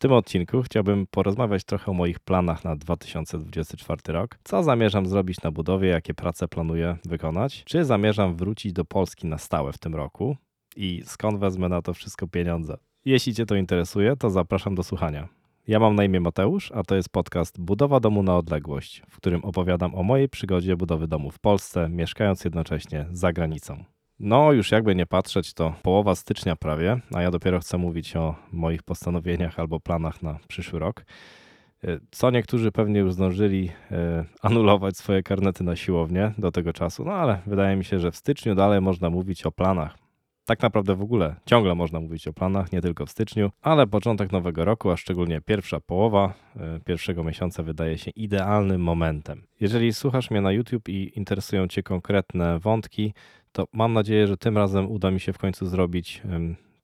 tym odcinku chciałbym porozmawiać trochę o moich planach na 2024 rok. Co zamierzam zrobić na budowie, jakie prace planuję wykonać? Czy zamierzam wrócić do Polski na stałe w tym roku? I skąd wezmę na to wszystko pieniądze? Jeśli Cię to interesuje, to zapraszam do słuchania. Ja mam na imię Mateusz, a to jest podcast Budowa domu na odległość, w którym opowiadam o mojej przygodzie budowy domu w Polsce, mieszkając jednocześnie za granicą. No, już jakby nie patrzeć, to połowa stycznia prawie, a ja dopiero chcę mówić o moich postanowieniach albo planach na przyszły rok. E, co niektórzy pewnie już zdążyli e, anulować swoje karnety na siłownię do tego czasu, no ale wydaje mi się, że w styczniu dalej można mówić o planach. Tak naprawdę w ogóle ciągle można mówić o planach, nie tylko w styczniu, ale początek nowego roku, a szczególnie pierwsza połowa e, pierwszego miesiąca wydaje się idealnym momentem. Jeżeli słuchasz mnie na YouTube i interesują Cię konkretne wątki, to mam nadzieję, że tym razem uda mi się w końcu zrobić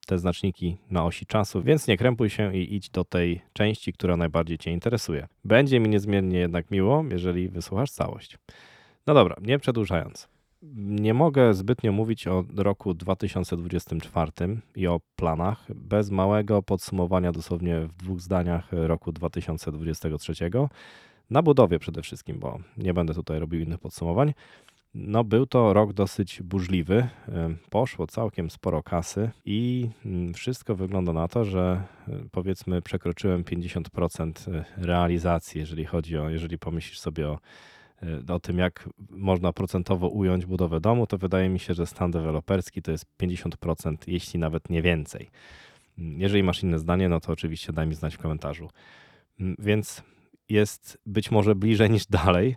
te znaczniki na osi czasu, więc nie krępuj się i idź do tej części, która najbardziej Cię interesuje. Będzie mi niezmiernie jednak miło, jeżeli wysłuchasz całość. No dobra, nie przedłużając. Nie mogę zbytnio mówić o roku 2024 i o planach bez małego podsumowania dosłownie w dwóch zdaniach roku 2023 na budowie przede wszystkim, bo nie będę tutaj robił innych podsumowań. No, był to rok dosyć burzliwy. Poszło całkiem sporo kasy i mm, wszystko wygląda na to, że powiedzmy przekroczyłem 50% e, realizacji, jeżeli chodzi o, jeżeli pomyślisz sobie o, o tym, jak można procentowo ująć budowę domu, to wydaje mi się, że stan deweloperski to jest 50%, jeśli nawet nie więcej. Mm, jeżeli masz inne zdanie, no to oczywiście daj mi znać w komentarzu. Mm, więc jest być może bliżej niż dalej.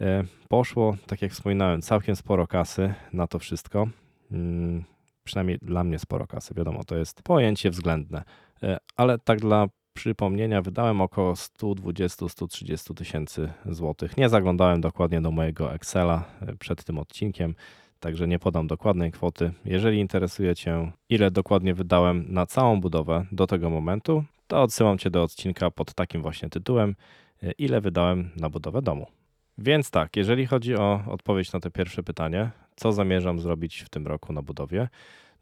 E, poszło, tak jak wspominałem, całkiem sporo kasy na to wszystko. Mm, przynajmniej dla mnie sporo kasy, wiadomo, to jest pojęcie względne. E, ale tak dla przypomnienia, wydałem około 120-130 tysięcy złotych. Nie zaglądałem dokładnie do mojego Excela e, przed tym odcinkiem, także nie podam dokładnej kwoty. Jeżeli interesuje Cię, ile dokładnie wydałem na całą budowę do tego momentu, to odsyłam Cię do odcinka pod takim właśnie tytułem: Ile wydałem na budowę domu. Więc tak, jeżeli chodzi o odpowiedź na to pierwsze pytanie, co zamierzam zrobić w tym roku na budowie?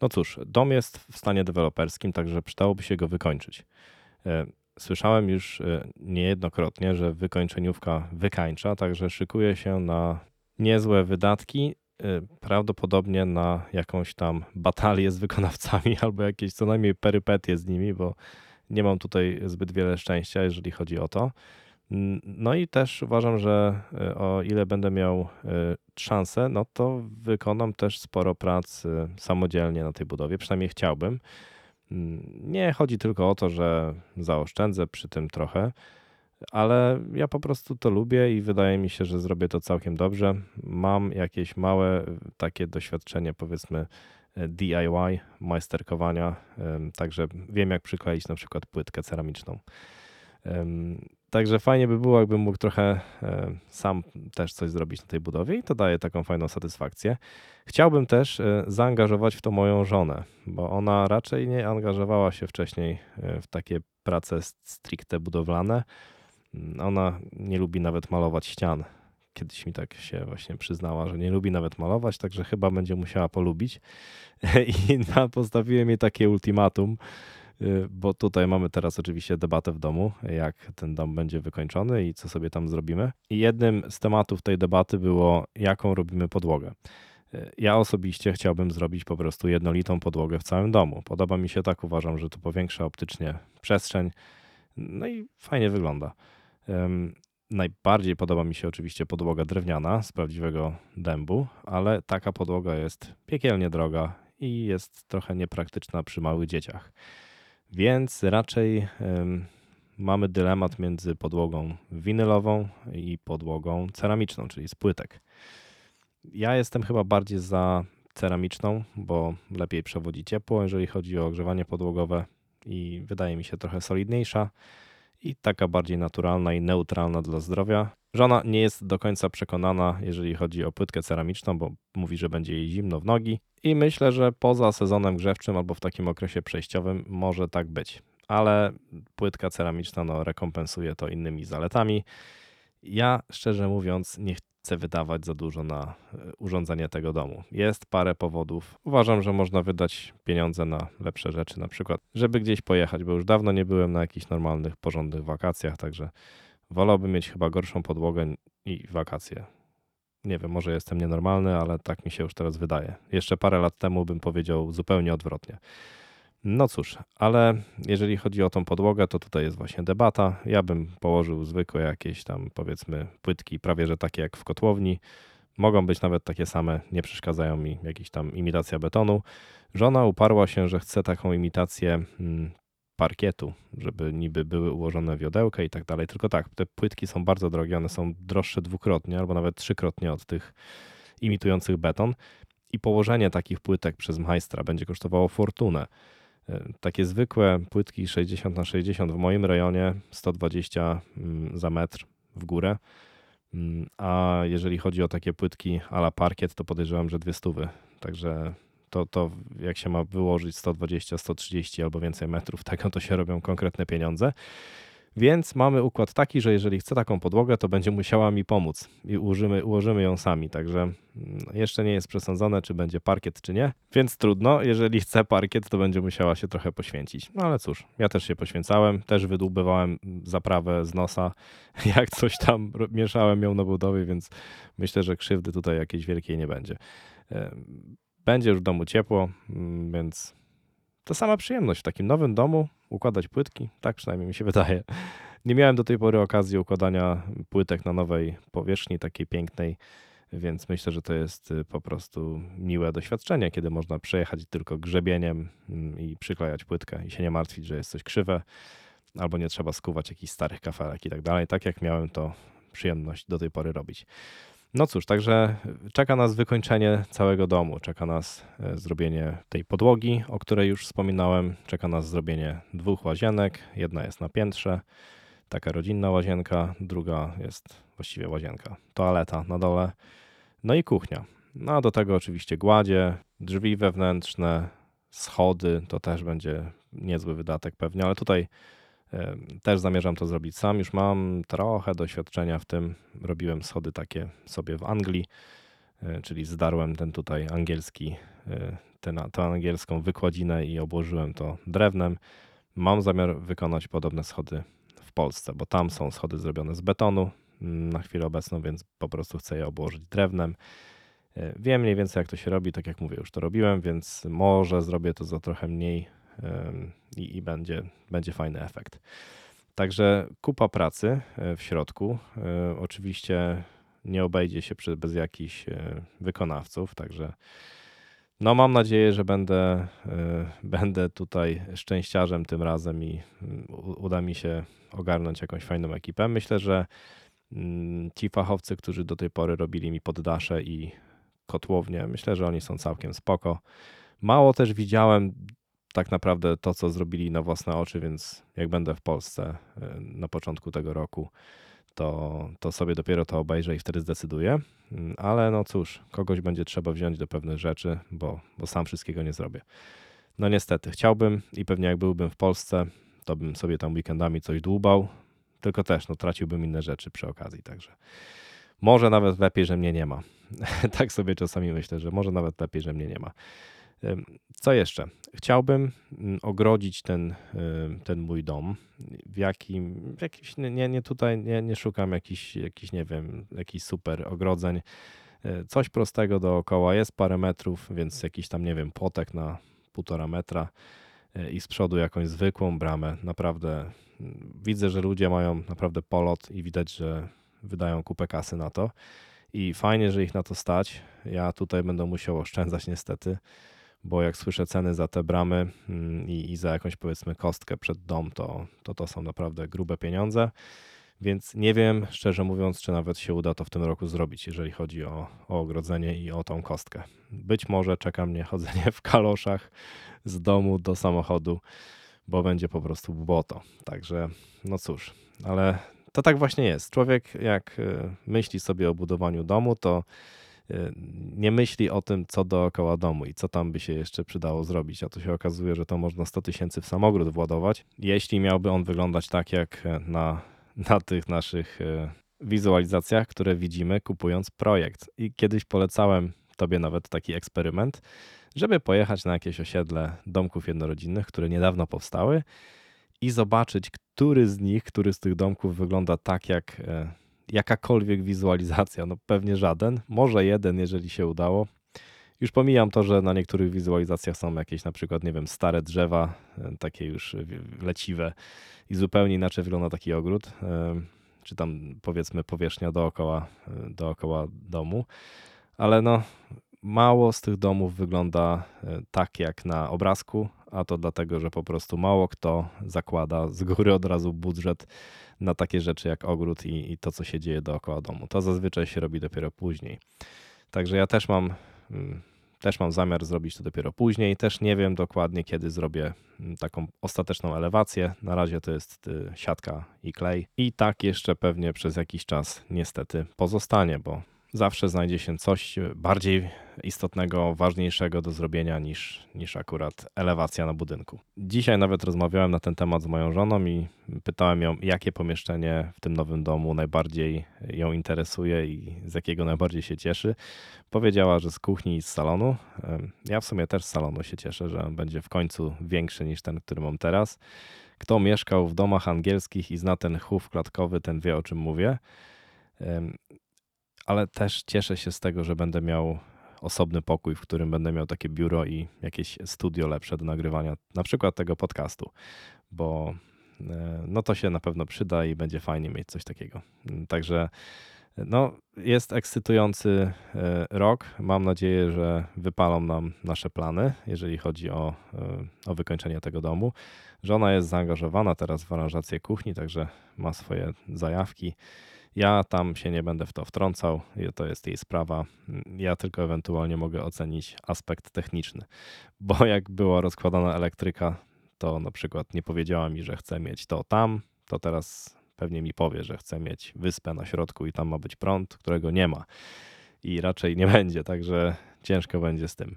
No cóż, dom jest w stanie deweloperskim, także przydałoby się go wykończyć. E, słyszałem już e, niejednokrotnie, że wykończeniówka wykańcza, także szykuje się na niezłe wydatki, e, prawdopodobnie na jakąś tam batalię z wykonawcami albo jakieś co najmniej perypetie z nimi, bo nie mam tutaj zbyt wiele szczęścia, jeżeli chodzi o to. No i też uważam, że o ile będę miał szansę, no to wykonam też sporo prac samodzielnie na tej budowie, przynajmniej chciałbym. Nie chodzi tylko o to, że zaoszczędzę przy tym trochę, ale ja po prostu to lubię i wydaje mi się, że zrobię to całkiem dobrze. Mam jakieś małe takie doświadczenie, powiedzmy DIY, majsterkowania, także wiem jak przykleić na przykład płytkę ceramiczną. Także fajnie by było, jakbym mógł trochę e, sam też coś zrobić na tej budowie i to daje taką fajną satysfakcję. Chciałbym też e, zaangażować w to moją żonę, bo ona raczej nie angażowała się wcześniej e, w takie prace stricte budowlane. Mm, ona nie lubi nawet malować ścian. Kiedyś mi tak się właśnie przyznała, że nie lubi nawet malować, także chyba będzie musiała polubić. I postawiłem jej takie ultimatum, bo tutaj mamy teraz oczywiście debatę w domu, jak ten dom będzie wykończony i co sobie tam zrobimy. I jednym z tematów tej debaty było, jaką robimy podłogę. Y, ja osobiście chciałbym zrobić po prostu jednolitą podłogę w całym domu. Podoba mi się tak, uważam, że to powiększa optycznie przestrzeń, no i fajnie wygląda. Najbardziej podoba mi się oczywiście podłoga drewniana z prawdziwego dębu, ale taka podłoga jest piekielnie droga i jest trochę niepraktyczna przy małych dzieciach. Więc raczej mamy dylemat między podłogą winylową i podłogą ceramiczną, czyli z płytek. Ja jestem chyba bardziej za ceramiczną, bo lepiej przewodzi ciepło, jeżeli chodzi o ogrzewanie podłogowe i wydaje mi się trochę solidniejsza i taka bardziej naturalna i neutralna dla zdrowia. Żona nie jest do końca przekonana, jeżeli chodzi o płytkę ceramiczną, bo mówi, że będzie jej zimno w nogi. I myślę, że poza sezonem grzewczym albo w takim okresie przejściowym może tak być. Ale płytka ceramiczna no, rekompensuje to innymi zaletami. Ja szczerze mówiąc nie chcę wydawać za dużo na e, urządzenie tego domu. Jest parę powodów. Uważam, że można wydać pieniądze na lepsze rzeczy, na przykład, żeby gdzieś pojechać, bo już dawno nie byłem na jakichś normalnych, porządnych wakacjach, także wolałbym mieć chyba gorszą podłogę i wakacje. Nie wiem, może jestem nienormalny, ale tak mi się już teraz wydaje. Jeszcze parę lat temu bym powiedział zupełnie odwrotnie. No cóż, ale jeżeli chodzi o tą podłogę, to tutaj jest właśnie debata. Ja bym położył zwykłe jakieś tam powiedzmy płytki, prawie że takie jak w kotłowni. Mogą być nawet takie same, nie przeszkadzają mi jakieś tam imitacja betonu. Żona uparła się, że chce taką imitację mm, parkietu, żeby niby były ułożone wiodełka i tak dalej. Tylko tak, te płytki są bardzo drogie, one są droższe dwukrotnie albo nawet trzykrotnie od tych imitujących beton. I położenie takich płytek przez majstra będzie kosztowało fortunę. E, takie zwykłe płytki 60 na 60 w moim rejonie 120 mm, za metr w górę. Mm, a jeżeli chodzi o takie płytki a la parkiet, to podejrzewam, że dwie stówy. Także to, to jak się ma wyłożyć 120, 130 albo więcej metrów, tego to się robią konkretne pieniądze. Więc mamy układ taki, że jeżeli chce taką podłogę, to będzie musiała mi pomóc i ułożymy, ułożymy ją sami. Także mm, jeszcze nie jest przesądzone, czy będzie parkiet, czy nie. Więc trudno. Jeżeli chce parkiet, to będzie musiała się trochę poświęcić. No ale cóż, ja też się poświęcałem, też wydłubywałem zaprawę z nosa, jak coś tam mieszałem ją na budowie, więc myślę, że krzywdy tutaj jakiejś wielkiej nie będzie. Będzie już w domu ciepło, mm, więc to sama przyjemność w takim nowym domu układać płytki, tak przynajmniej mi się wydaje. Nie miałem do tej pory okazji układania płytek na nowej powierzchni, takiej pięknej, więc myślę, że to jest y, po prostu miłe doświadczenie, kiedy można przejechać tylko grzebieniem mm, i przyklejać płytkę i się nie martwić, że jest coś krzywe, albo nie trzeba skuwać jakichś starych kafelek i tak dalej, tak jak miałem to przyjemność do tej pory robić. No cóż, także czeka nas wykończenie całego domu, czeka nas e, zrobienie tej podłogi, o której już wspominałem, czeka nas zrobienie dwóch łazienek. Jedna jest na piętrze, taka rodzinna łazienka, druga jest właściwie łazienka, toaleta na dole, no i kuchnia. No a do tego oczywiście gładzie, drzwi wewnętrzne, schody, to też będzie niezły wydatek pewnie, ale tutaj też zamierzam to zrobić sam. Już mam trochę doświadczenia w tym. Robiłem schody takie sobie w Anglii, e, czyli zdarłem ten tutaj angielski, e, tę angielską wykładzinę i obłożyłem to drewnem. Mam zamiar wykonać podobne schody w Polsce, bo tam są schody zrobione z betonu mm, na chwilę obecną, więc po prostu chcę je obłożyć drewnem. E, wiem mniej więcej jak to się robi, tak jak mówię, już to robiłem, więc może zrobię to za trochę mniej i, i będzie, będzie fajny efekt. Także kupa pracy e, w środku. E, oczywiście nie obejdzie się bez jakichś e, wykonawców, także no mam nadzieję, że będę, będę tutaj szczęściarzem tym razem i mm, uda mi się ogarnąć jakąś fajną ekipę. Myślę, że mm, ci fachowcy, którzy do tej pory robili mi poddasze i kotłownie, myślę, że oni są całkiem spoko. Mało też widziałem tak naprawdę to, co zrobili na własne oczy, więc jak będę w Polsce e, na początku tego roku, to, to sobie dopiero to obejrzę i wtedy zdecyduję. Mm, ale no cóż, kogoś będzie trzeba wziąć do pewnych rzeczy, bo, bo sam wszystkiego nie zrobię. No niestety, chciałbym i pewnie jak byłbym w Polsce, to bym sobie tam weekendami coś dłubał, tylko też no, traciłbym inne rzeczy przy okazji, także może nawet lepiej, że mnie nie ma. tak sobie czasami myślę, że może nawet lepiej, że mnie nie ma. Co jeszcze? Chciałbym mm, ogrodzić ten, ten mój dom w jakim, w jakiś, nie, nie tutaj nie, nie szukam jakichś, jakiś, nie wiem, jakichś super ogrodzeń. E, coś prostego dookoła, jest parę metrów, więc jakiś tam, nie wiem, płotek na półtora metra e, i z przodu jakąś zwykłą bramę. Naprawdę mm, widzę, że ludzie mają naprawdę polot i widać, że wydają kupę kasy na to. I fajnie, że ich na to stać. Ja tutaj będę musiał oszczędzać niestety bo jak słyszę ceny za te bramy mm, i, i za jakąś powiedzmy kostkę przed dom, to, to to są naprawdę grube pieniądze. Więc nie wiem, szczerze mówiąc, czy nawet się uda to w tym roku zrobić, jeżeli chodzi o, o ogrodzenie i o tą kostkę. Być może czeka mnie chodzenie w kaloszach z domu do samochodu, bo będzie po prostu błoto. Także, no cóż, ale to tak właśnie jest. Człowiek, jak y, myśli sobie o budowaniu domu, to nie myśli o tym, co dookoła domu i co tam by się jeszcze przydało zrobić. A to się okazuje, że to można 100 tysięcy w samogród władować, jeśli miałby on wyglądać tak jak na, na tych naszych y, wizualizacjach, które widzimy kupując projekt. I kiedyś polecałem Tobie nawet taki eksperyment, żeby pojechać na jakieś osiedle domków jednorodzinnych, które niedawno powstały i zobaczyć, który z nich, który z tych domków wygląda tak jak e, jakakolwiek wizualizacja. No pewnie żaden, może jeden, jeżeli się udało. Już pomijam to, że na niektórych wizualizacjach są jakieś na przykład, nie wiem, stare drzewa, e, takie już leciwe i zupełnie inaczej wygląda taki ogród, e, czy tam powiedzmy powierzchnia dookoła, dookoła domu. Ale no, mało z tych domów wygląda tak jak na obrazku, a to dlatego, że po prostu mało kto zakłada z góry od razu budżet na takie rzeczy jak ogród i, i to, co się dzieje dookoła domu. To zazwyczaj się robi dopiero później. Także ja też mam, mm, też mam zamiar zrobić to dopiero później. Też nie wiem dokładnie, kiedy zrobię mm, taką ostateczną elewację. Na razie to jest y, siatka i klej. I tak jeszcze pewnie przez jakiś czas niestety pozostanie, bo zawsze znajdzie się coś bardziej istotnego, ważniejszego do zrobienia niż, niż akurat elewacja na budynku. Dzisiaj nawet rozmawiałem na ten temat z moją żoną i pytałem ją, jakie pomieszczenie w tym nowym domu najbardziej ją interesuje i z jakiego najbardziej się cieszy. Powiedziała, że z kuchni i z salonu. Ja w sumie też z salonu się cieszę, że będzie w końcu większy niż ten, który mam teraz. Kto mieszkał w domach angielskich i zna ten chów klatkowy, ten wie o czym mówię ale też cieszę się z tego, że będę miał osobny pokój, w którym będę miał takie biuro i jakieś studio lepsze do nagrywania, na przykład tego podcastu, bo e, no to się na pewno przyda i będzie fajnie mieć coś takiego. Także no, jest ekscytujący e, rok. Mam nadzieję, że wypalą nam nasze plany, jeżeli chodzi o, e, o wykończenie tego domu. Żona jest zaangażowana teraz w aranżację kuchni, także ma swoje zajawki. Ja tam się nie będę w to wtrącał, to jest jej sprawa. Ja tylko ewentualnie mogę ocenić aspekt techniczny, bo jak była rozkładana elektryka, to na przykład nie powiedziała mi, że chce mieć to tam, to teraz pewnie mi powie, że chce mieć wyspę na środku i tam ma być prąd, którego nie ma. I raczej nie będzie, także ciężko będzie z tym.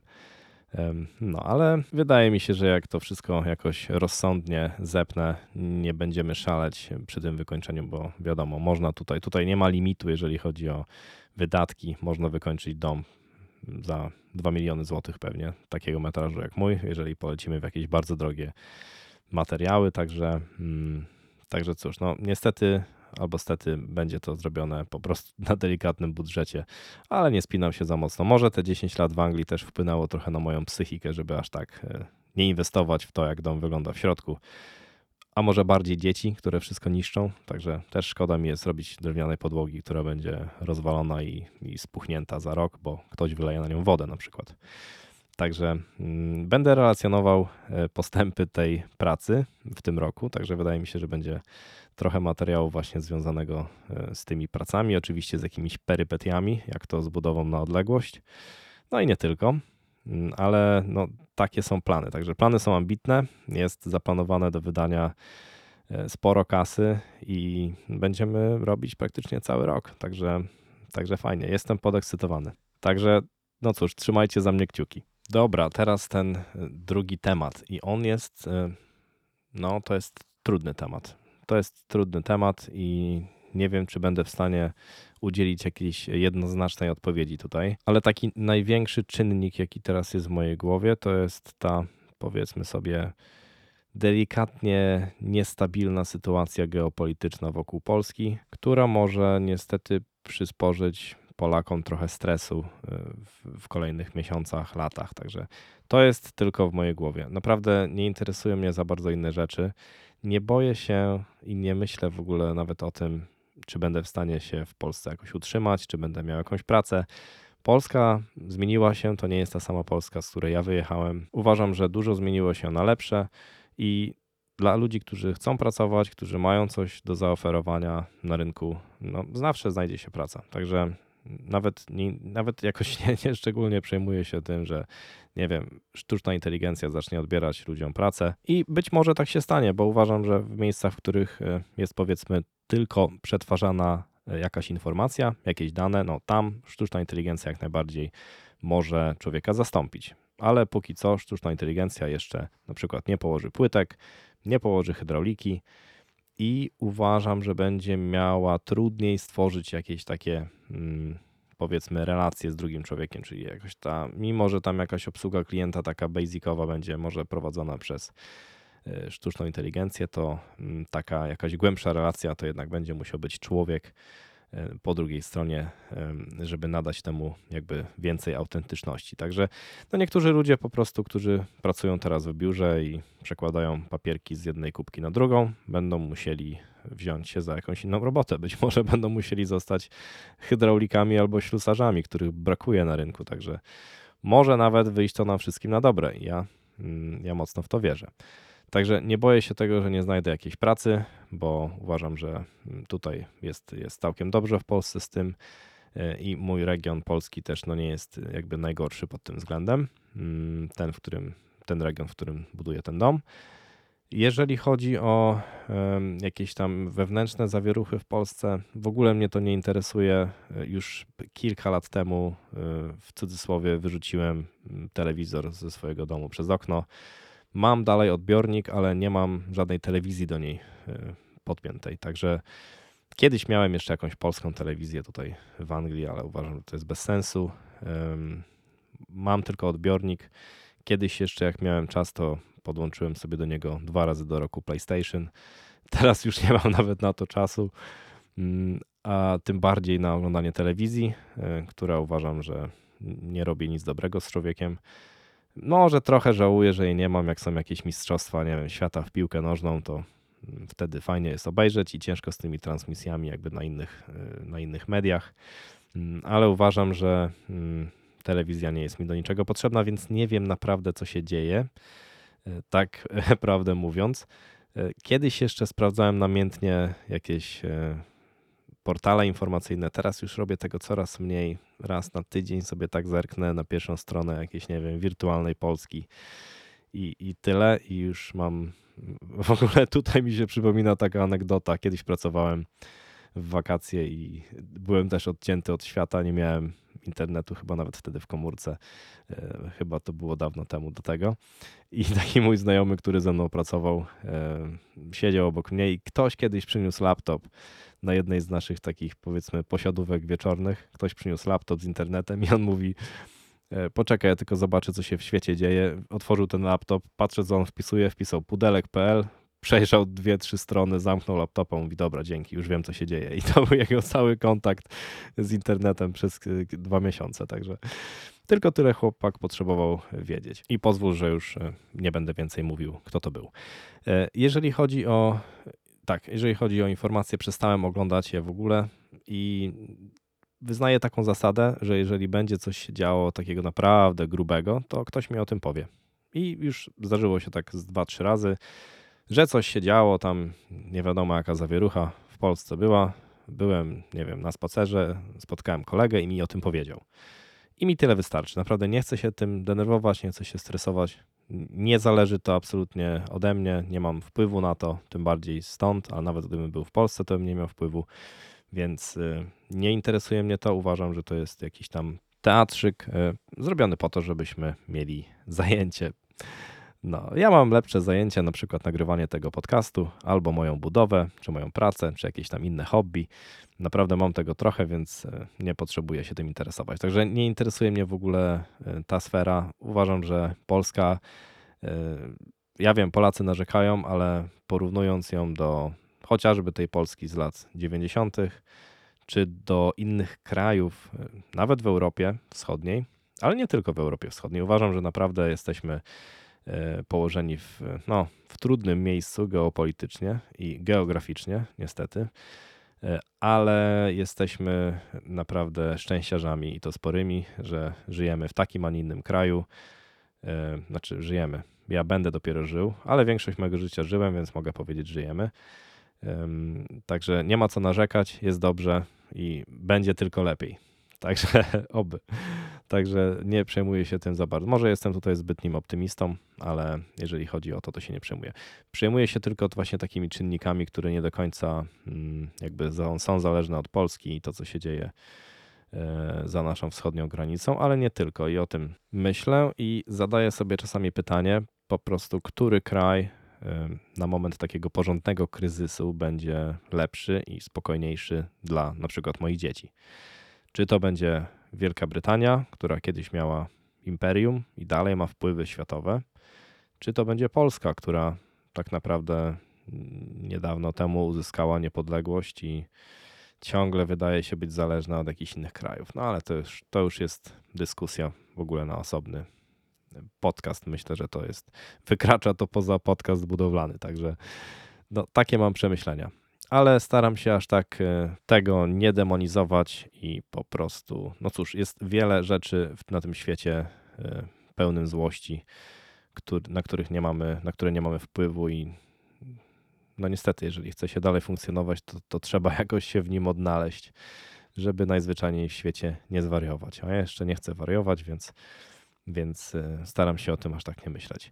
No, ale wydaje mi się, że jak to wszystko jakoś rozsądnie zepnę, nie będziemy szaleć przy tym wykończeniu, bo wiadomo, można tutaj, tutaj nie ma limitu, jeżeli chodzi o wydatki, można wykończyć dom za 2 miliony złotych pewnie, takiego metrażu jak mój, jeżeli polecimy w jakieś bardzo drogie materiały, także, mm, także cóż, no niestety albo stety będzie to zrobione po prostu na delikatnym budżecie, ale nie spinam się za mocno. Może te 10 lat w Anglii też wpłynęło trochę na moją psychikę, żeby aż tak e, nie inwestować w to, jak dom wygląda w środku. A może bardziej dzieci, które wszystko niszczą, także też szkoda mi jest zrobić drewnianej podłogi, która będzie rozwalona i, i spuchnięta za rok, bo ktoś wyleje na nią wodę na przykład. Także mm, będę relacjonował e, postępy tej pracy w tym roku, także wydaje mi się, że będzie trochę materiału właśnie związanego e, z tymi pracami, oczywiście z jakimiś perypetiami, jak to z budową na odległość. No i nie tylko, mm, ale no, takie są plany. Także plany są ambitne, jest zaplanowane do wydania e, sporo kasy i będziemy robić praktycznie cały rok. Także, także fajnie, jestem podekscytowany. Także no cóż, trzymajcie za mnie kciuki. Dobra, teraz ten e, drugi temat. I on jest, no to jest trudny temat. To jest trudny temat i nie wiem, czy będę w stanie udzielić jakiejś jednoznacznej odpowiedzi tutaj, ale taki największy czynnik, jaki teraz jest w mojej głowie, to jest ta, powiedzmy sobie, delikatnie niestabilna sytuacja geopolityczna wokół Polski, która może niestety przysporzyć Polakom trochę stresu y, w, kolejnych miesiącach, latach. Także to jest tylko w mojej głowie. Naprawdę nie interesują mnie za bardzo inne rzeczy nie boję się i nie myślę w ogóle nawet o tym, czy będę w stanie się w Polsce jakoś utrzymać, czy będę miał jakąś pracę. Polska zmieniła się, to nie jest ta sama Polska, z której ja wyjechałem. Uważam, że dużo zmieniło się na lepsze i dla ludzi, którzy chcą pracować, którzy mają coś do zaoferowania na rynku, no zawsze znajdzie się praca. Także nawet, nie, nawet jakoś nie, nie szczególnie przejmuję się tym, że nie wiem, sztuczna inteligencja zacznie odbierać ludziom pracę i być może tak się stanie, bo uważam, że w miejscach, w których e, jest powiedzmy tylko przetwarzana e, jakaś informacja, jakieś dane, no tam sztuczna inteligencja jak najbardziej może człowieka zastąpić. Ale póki co sztuczna inteligencja jeszcze na przykład nie położy płytek, nie położy hydrauliki i uważam, że będzie miała trudniej stworzyć jakieś takie mm, powiedzmy relacje z drugim człowiekiem, czyli jakoś ta, mimo że tam jakaś obsługa klienta taka basicowa będzie może prowadzona przez e, sztuczną inteligencję, to mm, taka jakaś głębsza relacja to jednak będzie musiał być człowiek, po drugiej stronie, żeby nadać temu jakby więcej autentyczności. Także no niektórzy ludzie po prostu, którzy pracują teraz w biurze i przekładają papierki z jednej kubki na drugą, będą musieli wziąć się za jakąś inną robotę. Być może będą musieli zostać hydraulikami albo ślusarzami, których brakuje na rynku. Także może nawet wyjść to nam wszystkim na dobre. Ja, mm, ja mocno w to wierzę. Także nie boję się tego, że nie znajdę jakiejś pracy, bo uważam, że tutaj jest, jest całkiem dobrze w Polsce z tym e, i mój region polski też no nie jest jakby najgorszy pod tym względem. Mm, ten, w którym, ten region, w którym buduję ten dom. Jeżeli chodzi o jakieś tam wewnętrzne zawieruchy w Polsce, w ogóle mnie to nie interesuje. Już kilka lat temu, e, w cudzysłowie, wyrzuciłem telewizor ze swojego domu przez okno Mam dalej odbiornik, ale nie mam żadnej telewizji do niej e, podpiętej. Także kiedyś miałem jeszcze jakąś polską telewizję tutaj w Anglii, ale uważam, że to jest bez sensu. Mam tylko odbiornik. Kiedyś jeszcze, jak miałem czas, to podłączyłem sobie do niego dwa razy do roku PlayStation. Teraz już nie mam nawet na to czasu, mm, a tym bardziej na oglądanie telewizji, e, która uważam, że nie robi nic dobrego z człowiekiem. Może trochę żałuję, że jej nie mam, jak są jakieś mistrzostwa, nie wiem, świata w piłkę nożną, to wtedy fajnie jest obejrzeć i ciężko z tymi transmisjami jakby na innych, y, na innych mediach, mm, ale uważam, że mm, telewizja nie jest mi do niczego potrzebna, więc nie wiem naprawdę, co się dzieje, y, tak prawdę mówiąc. Y, kiedyś jeszcze sprawdzałem namiętnie jakieś portale informacyjne. Teraz już robię tego coraz mniej. Raz na tydzień sobie tak zerknę na pierwszą stronę jakiejś, nie wiem, wirtualnej Polski i, i tyle. I już mam. W ogóle tutaj mi się przypomina taka anegdota. Kiedyś pracowałem w wakacje i byłem też odcięty od świata. Nie miałem internetu, chyba nawet wtedy w komórce. E, chyba to było dawno temu do tego. I taki mój znajomy, który ze mną pracował, e, siedział obok mnie i ktoś kiedyś przyniósł laptop na jednej z naszych takich powiedzmy posiadówek wieczornych. Ktoś przyniósł laptop z internetem i on mówi e, poczekaj, ja tylko zobaczę, co się w świecie dzieje. Otworzył ten laptop, patrzę, co on wpisuje, wpisał pudelek.pl, przejrzał dwie, trzy strony, zamknął laptopa, mówi dobra, dzięki, już wiem, co się dzieje. I to był jego cały kontakt z internetem przez e, dwa miesiące, także tylko tyle chłopak potrzebował wiedzieć. I pozwól, że już e, nie będę więcej mówił, kto to był. Jeżeli chodzi o tak, jeżeli chodzi o informacje, przestałem oglądać je w ogóle i wyznaję taką zasadę, że jeżeli będzie coś się działo takiego naprawdę grubego, to ktoś mi o tym powie. I już zdarzyło się tak z dwa, trzy razy, że coś się działo, tam nie wiadomo jaka zawierucha w Polsce była. Byłem, nie wiem, na spacerze, spotkałem kolegę i mi o tym powiedział. I mi tyle wystarczy. Naprawdę nie chcę się tym denerwować, nie chcę się stresować. Nie zależy to absolutnie ode mnie, nie mam wpływu na to, tym bardziej stąd, a nawet gdybym był w Polsce, to bym nie miał wpływu, więc y, nie interesuje mnie to. Uważam, że to jest jakiś tam teatrzyk y, zrobiony po to, żebyśmy mieli zajęcie. No, ja mam lepsze zajęcia, na przykład nagrywanie tego podcastu, albo moją budowę, czy moją pracę, czy jakieś tam inne hobby. Naprawdę mam tego trochę, więc y, nie potrzebuję się tym interesować. Także nie interesuje mnie w ogóle ta sfera. Uważam, że Polska ja wiem, Polacy narzekają, ale porównując ją do chociażby tej Polski z lat 90., czy do innych krajów, nawet w Europie Wschodniej, ale nie tylko w Europie Wschodniej, uważam, że naprawdę jesteśmy e, położeni w, no, w trudnym miejscu geopolitycznie i geograficznie, niestety, e, ale jesteśmy naprawdę szczęściarzami i to sporymi, że żyjemy w takim, a nie innym kraju. E, znaczy, żyjemy, ja będę dopiero żył, ale większość mojego życia żyłem, więc mogę powiedzieć, żyjemy. Także nie ma co narzekać, jest dobrze i będzie tylko lepiej. Także oby. Także nie przejmuję się tym za bardzo. Może jestem tutaj zbytnim optymistą, ale jeżeli chodzi o to, to się nie przejmuję. Przejmuję się tylko właśnie takimi czynnikami, które nie do końca mm, jakby są zależne od Polski i to, co się dzieje e, za naszą wschodnią granicą, ale nie tylko. I o tym myślę i zadaję sobie czasami pytanie, po prostu, który kraj na moment takiego porządnego kryzysu będzie lepszy i spokojniejszy dla na przykład moich dzieci. Czy to będzie Wielka Brytania, która kiedyś miała imperium i dalej ma wpływy światowe, czy to będzie Polska, która tak naprawdę niedawno temu uzyskała niepodległość i ciągle wydaje się być zależna od jakichś innych krajów. No ale to już, to już jest dyskusja w ogóle na osobny podcast. Myślę, że to jest, wykracza to poza podcast budowlany, także no, takie mam przemyślenia. Ale staram się aż tak e, tego nie demonizować i po prostu, no cóż, jest wiele rzeczy na tym świecie e, pełnym złości, na których nie mamy, na które nie mamy wpływu i no niestety, jeżeli chce się dalej funkcjonować, to, to trzeba jakoś się w nim odnaleźć, żeby najzwyczajniej w świecie nie zwariować. A ja jeszcze nie chcę wariować, więc, więc e, staram się o tym aż tak nie myśleć.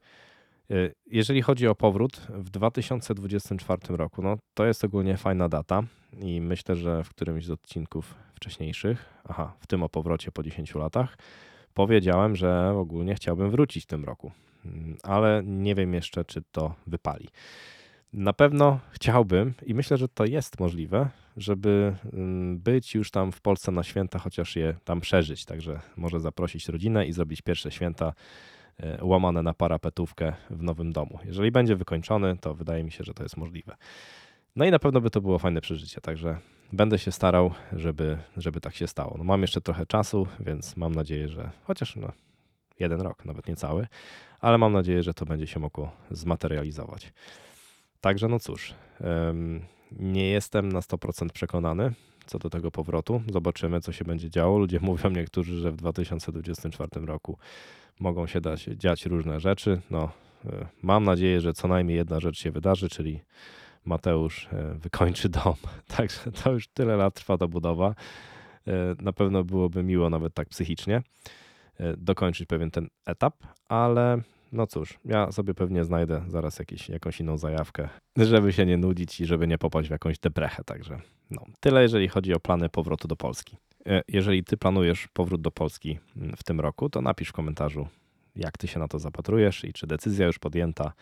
E, jeżeli chodzi o powrót w 2024 roku, no to jest ogólnie fajna data i myślę, że w którymś z odcinków wcześniejszych, aha, w tym o powrocie po 10 latach, powiedziałem, że ogólnie chciałbym wrócić w tym roku, mm, ale nie wiem jeszcze, czy to wypali. Na pewno chciałbym i myślę, że to jest możliwe, żeby mm, być już tam w Polsce na święta, chociaż je tam przeżyć. Także może zaprosić rodzinę i zrobić pierwsze święta łamane na parapetówkę w nowym domu. Jeżeli będzie wykończony, to wydaje mi się, że to jest możliwe. No i na pewno by to było fajne przeżycie, także będę się starał, żeby, żeby tak się stało. No mam jeszcze trochę czasu, więc mam nadzieję, że chociaż no, jeden rok, nawet nie cały, ale mam nadzieję, że to będzie się mogło zmaterializować. Także no cóż, nie jestem na 100% przekonany co do tego powrotu. Zobaczymy, co się będzie działo. Ludzie mówią niektórzy, że w 2024 roku mogą się dać, dziać różne rzeczy. No, e, mam nadzieję, że co najmniej jedna rzecz się wydarzy, czyli Mateusz e, wykończy dom. Także to już tyle lat trwa ta budowa. E, na pewno byłoby miło nawet tak psychicznie dokończyć pewien ten etap, ale no cóż, ja sobie pewnie znajdę zaraz jakiś, jakąś inną zajawkę, żeby się nie nudzić i żeby nie popaść w jakąś deprechę. Także no, tyle jeżeli chodzi o plany powrotu do Polski. E, jeżeli ty planujesz powrót do Polski mm, w tym roku, to napisz w komentarzu, jak ty się na to zapatrujesz i czy decyzja już podjęta.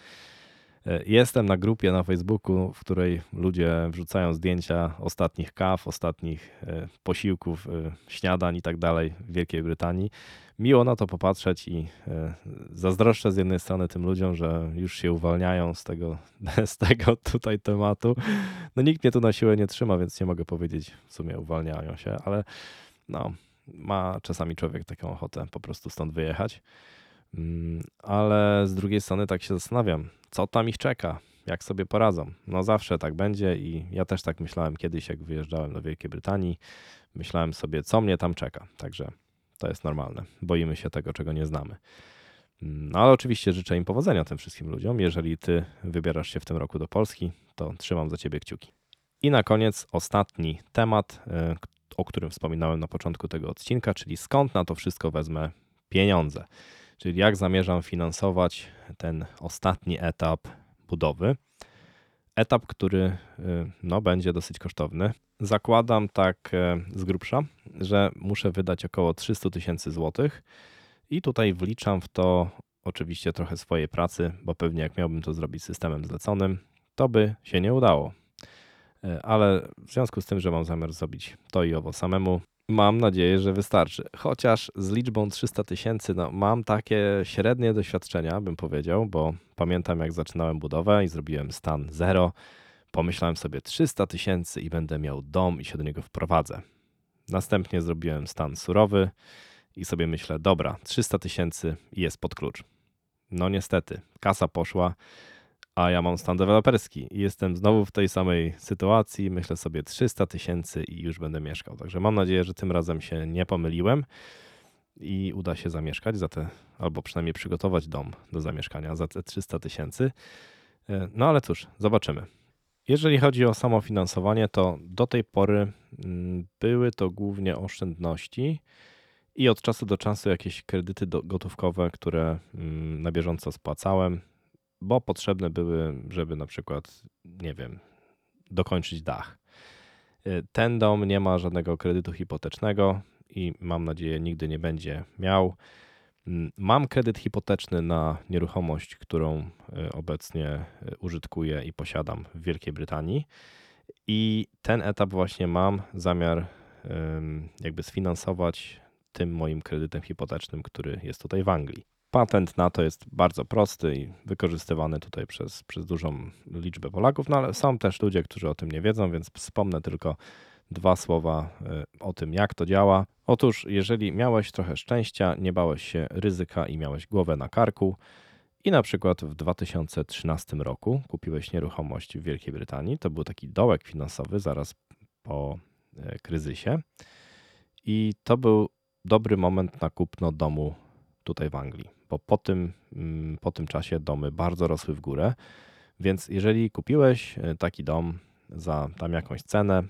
E, jestem na grupie na Facebooku, w której ludzie wrzucają zdjęcia ostatnich kaw, ostatnich e, posiłków, śniadań i tak dalej w Wielkiej Brytanii miło na to popatrzeć i e, zazdroszczę z jednej strony tym ludziom, że już się uwalniają z tego, z tego tutaj tematu. No nikt mnie tu na siłę nie trzyma, więc nie mogę powiedzieć w sumie uwalniają się, ale no, ma czasami człowiek taką ochotę po prostu stąd wyjechać. Mm, ale z drugiej strony tak się zastanawiam, co tam ich czeka, jak sobie poradzą. No zawsze tak będzie i ja też tak myślałem kiedyś, jak wyjeżdżałem do Wielkiej Brytanii. Myślałem sobie, co mnie tam czeka. Także to jest normalne. Boimy się tego, czego nie znamy. No ale oczywiście życzę im powodzenia tym wszystkim ludziom. Jeżeli ty wybierasz się w tym roku do Polski, to trzymam za ciebie kciuki. I na koniec ostatni temat, e, o którym wspominałem na początku tego odcinka, czyli skąd na to wszystko wezmę pieniądze. Czyli jak zamierzam finansować ten ostatni etap budowy. Etap, który e, no, będzie dosyć kosztowny. Zakładam tak e, z grubsza, że muszę wydać około 300 tysięcy złotych i tutaj wliczam w to oczywiście trochę swojej pracy, bo pewnie jak miałbym to zrobić systemem zleconym, to by się nie udało. E, ale w związku z tym, że mam zamiar zrobić to i owo samemu, mam nadzieję, że wystarczy. Chociaż z liczbą 300 tysięcy no, mam takie średnie doświadczenia, bym powiedział, bo pamiętam jak zaczynałem budowę i zrobiłem stan zero Pomyślałem sobie 300 tysięcy i będę miał dom i się do niego wprowadzę. Następnie zrobiłem stan surowy i sobie myślę, dobra, 300 tysięcy jest pod klucz. No niestety, kasa poszła, a ja mam stan deweloperski i jestem znowu w tej samej sytuacji. Myślę sobie 300 tysięcy i już będę mieszkał. Także mam nadzieję, że tym razem się nie pomyliłem i uda się zamieszkać za te, albo przynajmniej przygotować dom do zamieszkania za te 300 tysięcy. E, no ale cóż, zobaczymy. Jeżeli chodzi o samo finansowanie, to do tej pory mm, były to głównie oszczędności i od czasu do czasu jakieś kredyty gotówkowe, które mm, na bieżąco spłacałem, bo potrzebne były, żeby na przykład, nie wiem, dokończyć dach. Y, ten dom nie ma żadnego kredytu hipotecznego i mam nadzieję nigdy nie będzie miał. Mm, mam kredyt hipoteczny na nieruchomość, którą y, obecnie y, użytkuję i posiadam w Wielkiej Brytanii. I ten etap właśnie mam zamiar jakby sfinansować tym moim kredytem hipotecznym, który jest tutaj w Anglii. Patent na to jest bardzo prosty i wykorzystywany tutaj przez, przez dużą liczbę Polaków, no ale są też ludzie, którzy o tym nie wiedzą, więc wspomnę tylko dwa słowa y, o tym, jak to działa. Otóż, jeżeli miałeś trochę szczęścia, nie bałeś się ryzyka i miałeś głowę na karku, i na przykład w 2013 roku kupiłeś nieruchomość w Wielkiej Brytanii, to był taki dołek finansowy zaraz po e, kryzysie, i to był dobry moment na kupno domu tutaj w Anglii, bo po tym, mm, po tym czasie domy bardzo rosły w górę. Więc jeżeli kupiłeś e, taki dom za tam jakąś cenę,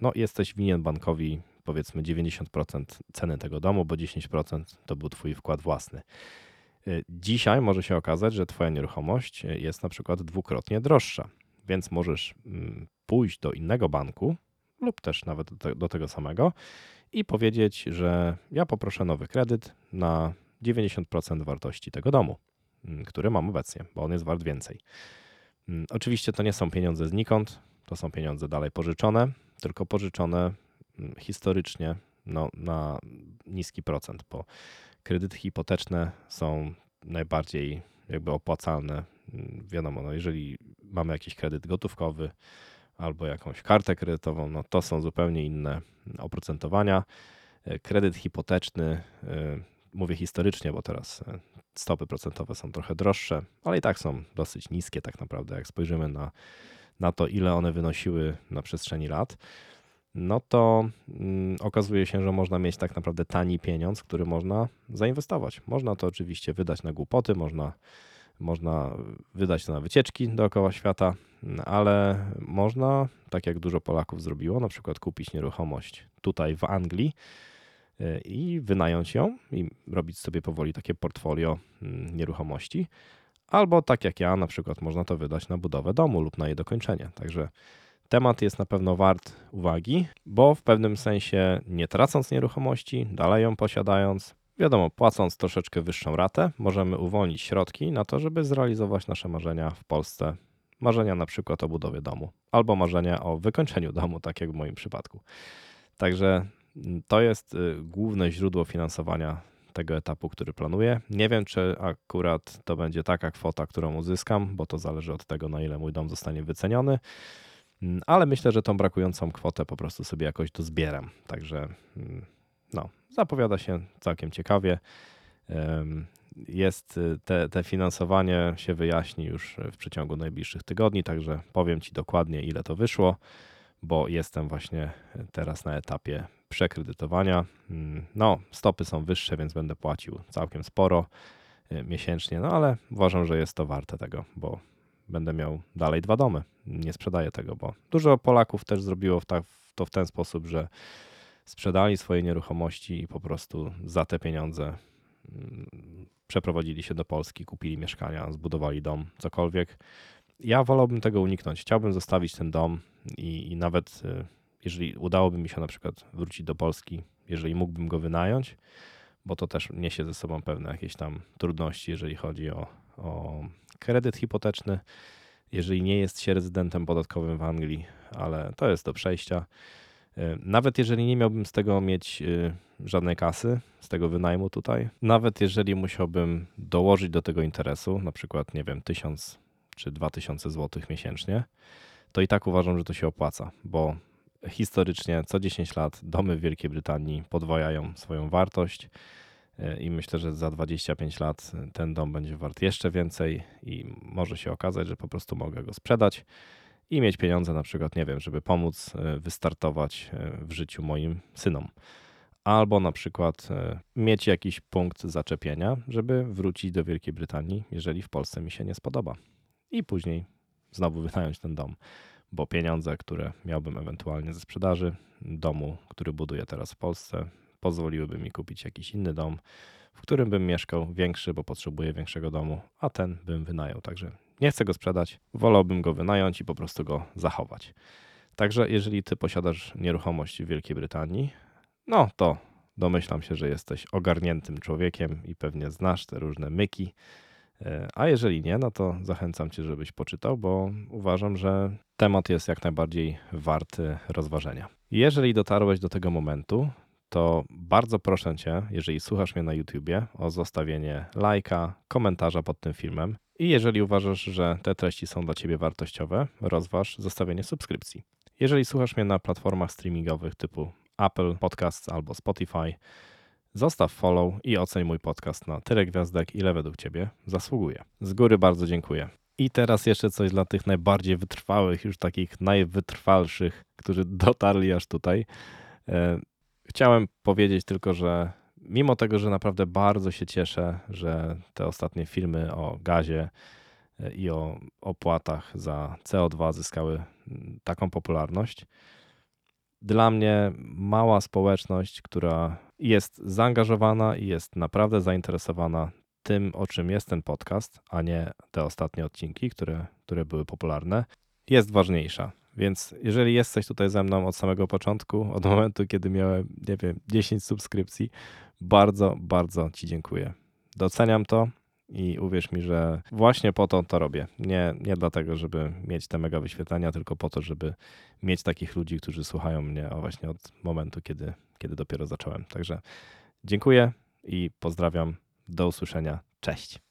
no jesteś winien bankowi powiedzmy 90% ceny tego domu, bo 10% to był twój wkład własny. E, dzisiaj może się okazać, że twoja nieruchomość e, jest na przykład dwukrotnie droższa, więc możesz mm, pójść do innego banku lub też nawet do tego samego i powiedzieć, że ja poproszę nowy kredyt na 90% wartości tego domu, mm, który mam obecnie, bo on jest wart więcej. Mm, oczywiście to nie są pieniądze znikąd, to są pieniądze dalej pożyczone, tylko pożyczone mm, historycznie no, na niski procent, bo kredyty hipoteczne są najbardziej jakby opłacalne. Wiadomo, no jeżeli mamy jakiś kredyt gotówkowy albo jakąś kartę kredytową, no to są zupełnie inne oprocentowania. Kredyt hipoteczny mówię historycznie, bo teraz e, stopy procentowe są trochę droższe, ale i tak są dosyć niskie tak naprawdę, jak spojrzymy na, na to, ile one wynosiły na przestrzeni lat, no to mm, okazuje się, że można mieć tak naprawdę tani pieniądz, który można zainwestować. Można to oczywiście wydać na głupoty, można, można wydać to na wycieczki dookoła świata, ale można, tak jak dużo Polaków zrobiło, na przykład kupić nieruchomość tutaj w Anglii, i wynająć ją i robić sobie powoli takie portfolio mm, nieruchomości. Albo tak jak ja, na przykład można to wydać na budowę domu lub na jej dokończenie. Także temat jest na pewno wart uwagi, bo w pewnym sensie nie tracąc nieruchomości, dalej ją posiadając, wiadomo, płacąc troszeczkę wyższą ratę, możemy uwolnić środki na to, żeby zrealizować nasze marzenia w Polsce. Marzenia na przykład o budowie domu, albo marzenia o wykończeniu domu, tak jak w moim przypadku. Także to jest y, główne źródło finansowania tego etapu, który planuję. Nie wiem, czy akurat to będzie taka kwota, którą uzyskam, bo to zależy od tego, na ile mój dom zostanie wyceniony, mm, ale myślę, że tą brakującą kwotę po prostu sobie jakoś dozbieram. Także mm, no, zapowiada się całkiem ciekawie. Jest y, te, te finansowanie się wyjaśni już w przeciągu najbliższych tygodni, także powiem Ci dokładnie, ile to wyszło, bo jestem właśnie teraz na etapie przekredytowania. Mm, no, stopy są wyższe, więc będę płacił całkiem sporo y, miesięcznie, no ale uważam, że jest to warte tego, bo będę miał dalej dwa domy. Nie sprzedaję tego, bo dużo Polaków też zrobiło to w ten sposób, że sprzedali swoje nieruchomości i po prostu za te pieniądze mm, przeprowadzili się do Polski, kupili mieszkania, zbudowali dom, cokolwiek. Ja wolałbym tego uniknąć. Chciałbym zostawić ten dom i, i nawet y, jeżeli udałoby mi się na przykład wrócić do Polski, jeżeli mógłbym go wynająć, bo to też niesie ze sobą pewne jakieś tam trudności, jeżeli chodzi o, o kredyt hipoteczny, jeżeli nie jest się rezydentem podatkowym w Anglii, ale to jest do przejścia. E, nawet jeżeli nie miałbym z tego mieć e, żadnej kasy, z tego wynajmu tutaj, nawet jeżeli musiałbym dołożyć do tego interesu, na przykład, nie wiem, 1000 czy 2000 zł miesięcznie, to i tak uważam, że to się opłaca, bo historycznie co 10 lat domy w Wielkiej Brytanii podwajają swoją wartość e, i myślę, że za 25 lat ten dom będzie wart jeszcze więcej i może się okazać, że po prostu mogę go sprzedać i mieć pieniądze na przykład, nie wiem, żeby pomóc e, wystartować e, w życiu moim synom. Albo na przykład mieć jakiś punkt zaczepienia, żeby wrócić do Wielkiej Brytanii, jeżeli w Polsce mi się nie spodoba. I później znowu wynająć ten dom bo pieniądze, które miałbym ewentualnie ze sprzedaży domu, który buduję teraz w Polsce, pozwoliłyby mi kupić jakiś inny dom, w którym bym mieszkał większy, bo potrzebuję większego domu, a ten bym wynajął. Także nie chcę go sprzedać, wolałbym go wynająć i po prostu go zachować. Także jeżeli ty posiadasz nieruchomość w Wielkiej Brytanii, no to Domyślam się, że jesteś ogarniętym człowiekiem i pewnie znasz te różne myki. E, a jeżeli nie, no to zachęcam cię, żebyś poczytał, bo uważam, że temat jest jak najbardziej warty rozważenia. Jeżeli dotarłeś do tego momentu, to bardzo proszę cię, jeżeli słuchasz mnie na YouTubie, o zostawienie lajka, komentarza pod tym filmem. I jeżeli uważasz, że te treści są dla ciebie wartościowe, rozważ zostawienie subskrypcji. Jeżeli słuchasz mnie na platformach streamingowych typu Apple Podcasts albo Spotify, zostaw follow i oceń mój podcast na tyle gwiazdek, ile według ciebie zasługuje. Z góry bardzo dziękuję. I teraz jeszcze coś dla tych najbardziej wytrwałych, już takich najwytrwalszych, którzy dotarli aż tutaj. E, chciałem powiedzieć tylko, że mimo tego, że naprawdę bardzo się cieszę, że te ostatnie filmy o gazie e, i o opłatach za CO2 zyskały mm, taką popularność, dla mnie mała społeczność, która jest zaangażowana i jest naprawdę zainteresowana tym, o czym jest ten podcast, a nie te ostatnie odcinki, które, które były popularne, jest ważniejsza. Więc jeżeli jesteś tutaj ze mną od samego początku, od momentu, kiedy miałem, nie wiem, 10 subskrypcji, bardzo, bardzo Ci dziękuję. Doceniam to i uwierz mi, że właśnie po to to robię. Nie, nie dlatego, żeby mieć te mega wyświetlenia, tylko po to, żeby mieć takich ludzi, którzy słuchają mnie właśnie od momentu, kiedy, kiedy dopiero zacząłem. Także dziękuję i pozdrawiam. Do usłyszenia. Cześć.